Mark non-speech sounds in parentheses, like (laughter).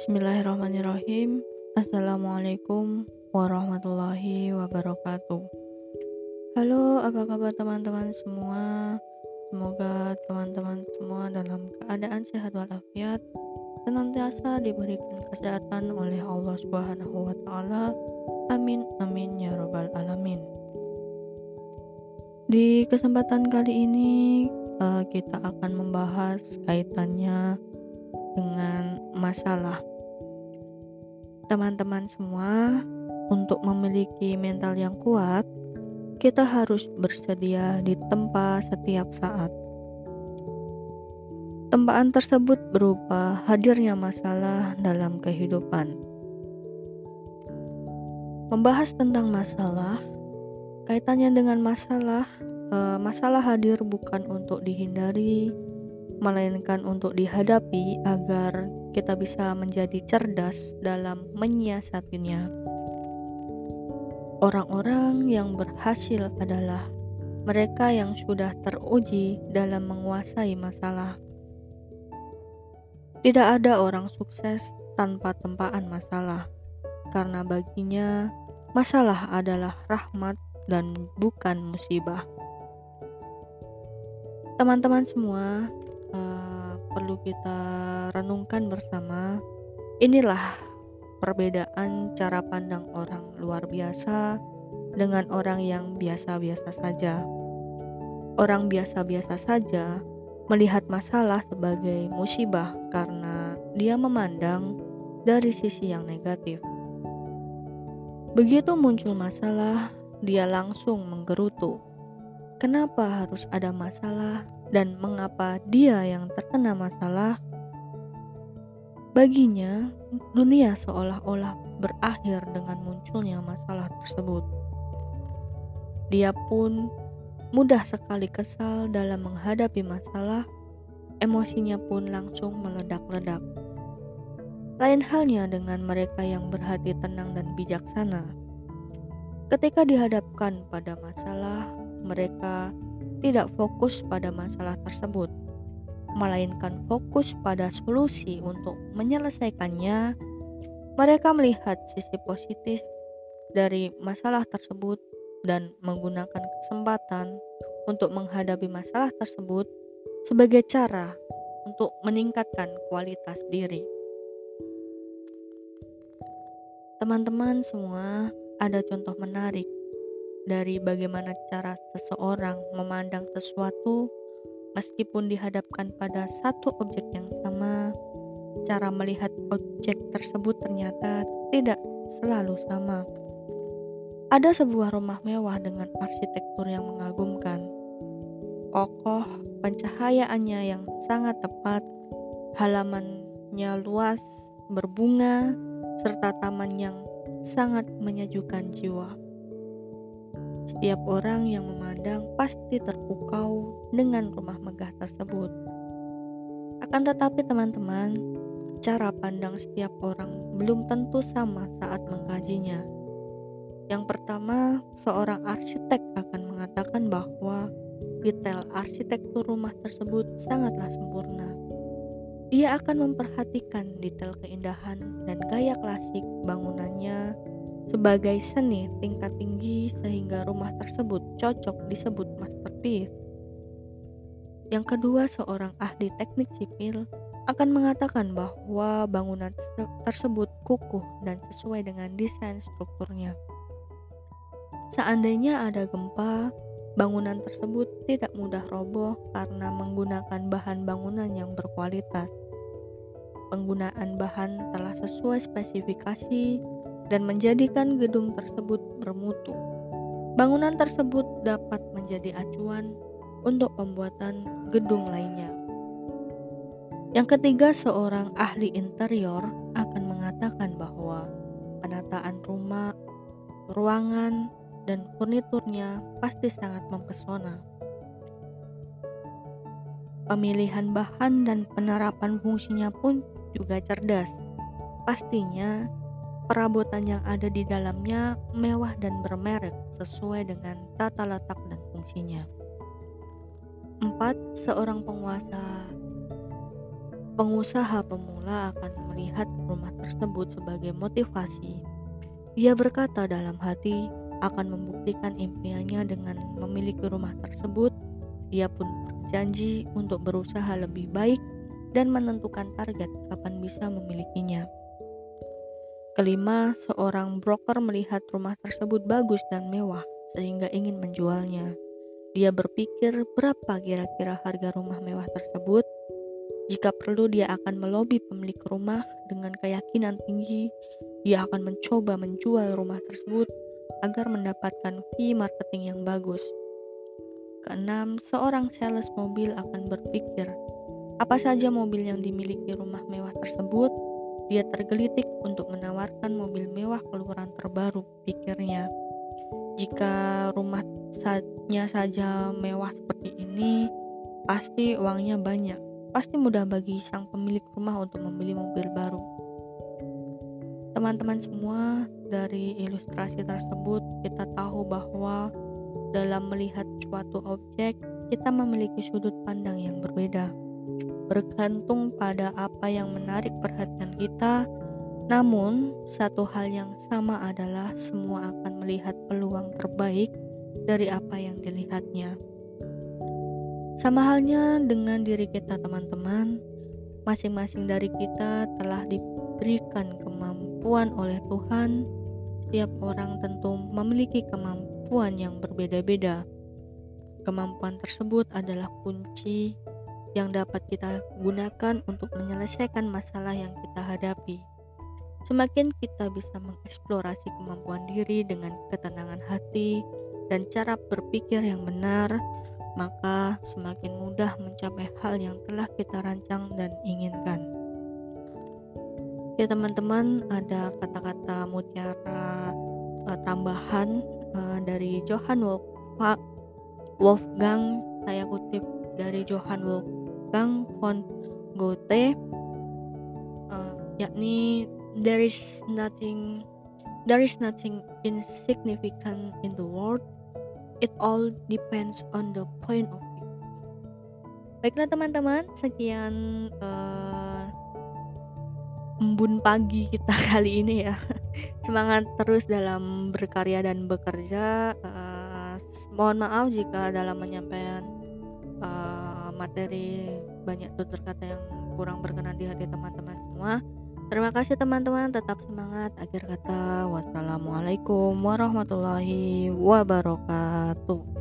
Bismillahirrahmanirrahim. Assalamualaikum warahmatullahi wabarakatuh. Halo, apa kabar teman-teman semua? Semoga teman-teman semua dalam keadaan sehat walafiat, senantiasa diberikan kesehatan oleh Allah Subhanahu wa taala. Amin amin ya robbal alamin. Di kesempatan kali ini uh, kita akan membahas kaitannya dengan masalah. Teman-teman semua, untuk memiliki mental yang kuat, kita harus bersedia ditempa setiap saat. Tempaan tersebut berupa hadirnya masalah dalam kehidupan. Membahas tentang masalah, kaitannya dengan masalah, eh, masalah hadir bukan untuk dihindari, melainkan untuk dihadapi agar kita bisa menjadi cerdas dalam menyiasatinya. Orang-orang yang berhasil adalah mereka yang sudah teruji dalam menguasai masalah. Tidak ada orang sukses tanpa tempaan masalah, karena baginya masalah adalah rahmat dan bukan musibah. Teman-teman semua, uh, perlu kita renungkan bersama. Inilah perbedaan cara pandang orang luar biasa dengan orang yang biasa-biasa saja. Orang biasa-biasa saja melihat masalah sebagai musibah karena dia memandang dari sisi yang negatif. Begitu muncul masalah, dia langsung menggerutu. Kenapa harus ada masalah dan mengapa dia yang terkena masalah Baginya, dunia seolah-olah berakhir dengan munculnya masalah tersebut. Dia pun mudah sekali kesal dalam menghadapi masalah, emosinya pun langsung meledak-ledak. Lain halnya dengan mereka yang berhati tenang dan bijaksana. Ketika dihadapkan pada masalah, mereka tidak fokus pada masalah tersebut melainkan fokus pada solusi untuk menyelesaikannya, mereka melihat sisi positif dari masalah tersebut dan menggunakan kesempatan untuk menghadapi masalah tersebut sebagai cara untuk meningkatkan kualitas diri. Teman-teman semua, ada contoh menarik dari bagaimana cara seseorang memandang sesuatu Meskipun dihadapkan pada satu objek yang sama, cara melihat objek tersebut ternyata tidak selalu sama. Ada sebuah rumah mewah dengan arsitektur yang mengagumkan. Kokoh, pencahayaannya yang sangat tepat, halamannya luas, berbunga, serta taman yang sangat menyejukkan jiwa. Setiap orang yang memandang pasti terpukau dengan rumah megah tersebut. Akan tetapi, teman-teman, cara pandang setiap orang belum tentu sama saat mengkajinya. Yang pertama, seorang arsitek akan mengatakan bahwa detail arsitektur rumah tersebut sangatlah sempurna. Dia akan memperhatikan detail keindahan dan gaya klasik bangunannya sebagai seni tingkat tinggi sehingga rumah tersebut cocok disebut masterpiece. Yang kedua, seorang ahli teknik sipil akan mengatakan bahwa bangunan tersebut kukuh dan sesuai dengan desain strukturnya. Seandainya ada gempa, bangunan tersebut tidak mudah roboh karena menggunakan bahan bangunan yang berkualitas. Penggunaan bahan telah sesuai spesifikasi dan menjadikan gedung tersebut bermutu. Bangunan tersebut dapat menjadi acuan untuk pembuatan gedung lainnya. Yang ketiga, seorang ahli interior akan mengatakan bahwa penataan rumah, ruangan, dan furniturnya pasti sangat mempesona. Pemilihan bahan dan penerapan fungsinya pun juga cerdas. Pastinya Perabotan yang ada di dalamnya mewah dan bermerek sesuai dengan tata letak dan fungsinya. 4. Seorang penguasa pengusaha pemula akan melihat rumah tersebut sebagai motivasi. Dia berkata dalam hati akan membuktikan impiannya dengan memiliki rumah tersebut. Dia pun berjanji untuk berusaha lebih baik dan menentukan target kapan bisa memilikinya. Kelima, seorang broker melihat rumah tersebut bagus dan mewah sehingga ingin menjualnya. Dia berpikir berapa kira-kira harga rumah mewah tersebut. Jika perlu, dia akan melobi pemilik rumah dengan keyakinan tinggi. Dia akan mencoba menjual rumah tersebut agar mendapatkan fee marketing yang bagus. Keenam, seorang sales mobil akan berpikir apa saja mobil yang dimiliki rumah mewah tersebut dia tergelitik untuk menawarkan mobil mewah keluaran terbaru, pikirnya. Jika rumahnya saja mewah seperti ini, pasti uangnya banyak. Pasti mudah bagi sang pemilik rumah untuk membeli mobil baru. Teman-teman semua, dari ilustrasi tersebut kita tahu bahwa dalam melihat suatu objek, kita memiliki sudut pandang yang berbeda bergantung pada apa yang menarik perhatian kita. Namun, satu hal yang sama adalah semua akan melihat peluang terbaik dari apa yang dilihatnya. Sama halnya dengan diri kita, teman-teman. Masing-masing dari kita telah diberikan kemampuan oleh Tuhan. Setiap orang tentu memiliki kemampuan yang berbeda-beda. Kemampuan tersebut adalah kunci yang dapat kita gunakan untuk menyelesaikan masalah yang kita hadapi. Semakin kita bisa mengeksplorasi kemampuan diri dengan ketenangan hati dan cara berpikir yang benar, maka semakin mudah mencapai hal yang telah kita rancang dan inginkan. Ya teman-teman, ada kata-kata mutiara uh, tambahan uh, dari Johann Wolf Wolfgang, saya kutip dari Johann Wolf Wolfgang von Goethe uh, yakni there is nothing there is nothing insignificant in the world. It all depends on the point of view. Baiklah teman-teman sekian uh, embun pagi kita (laughs) kali ini ya. Semangat terus dalam berkarya dan bekerja. Uh, mohon maaf jika dalam menyampaikan materi banyak tutur kata yang kurang berkenan di hati teman-teman semua. Terima kasih teman-teman, tetap semangat. Akhir kata, wassalamualaikum warahmatullahi wabarakatuh.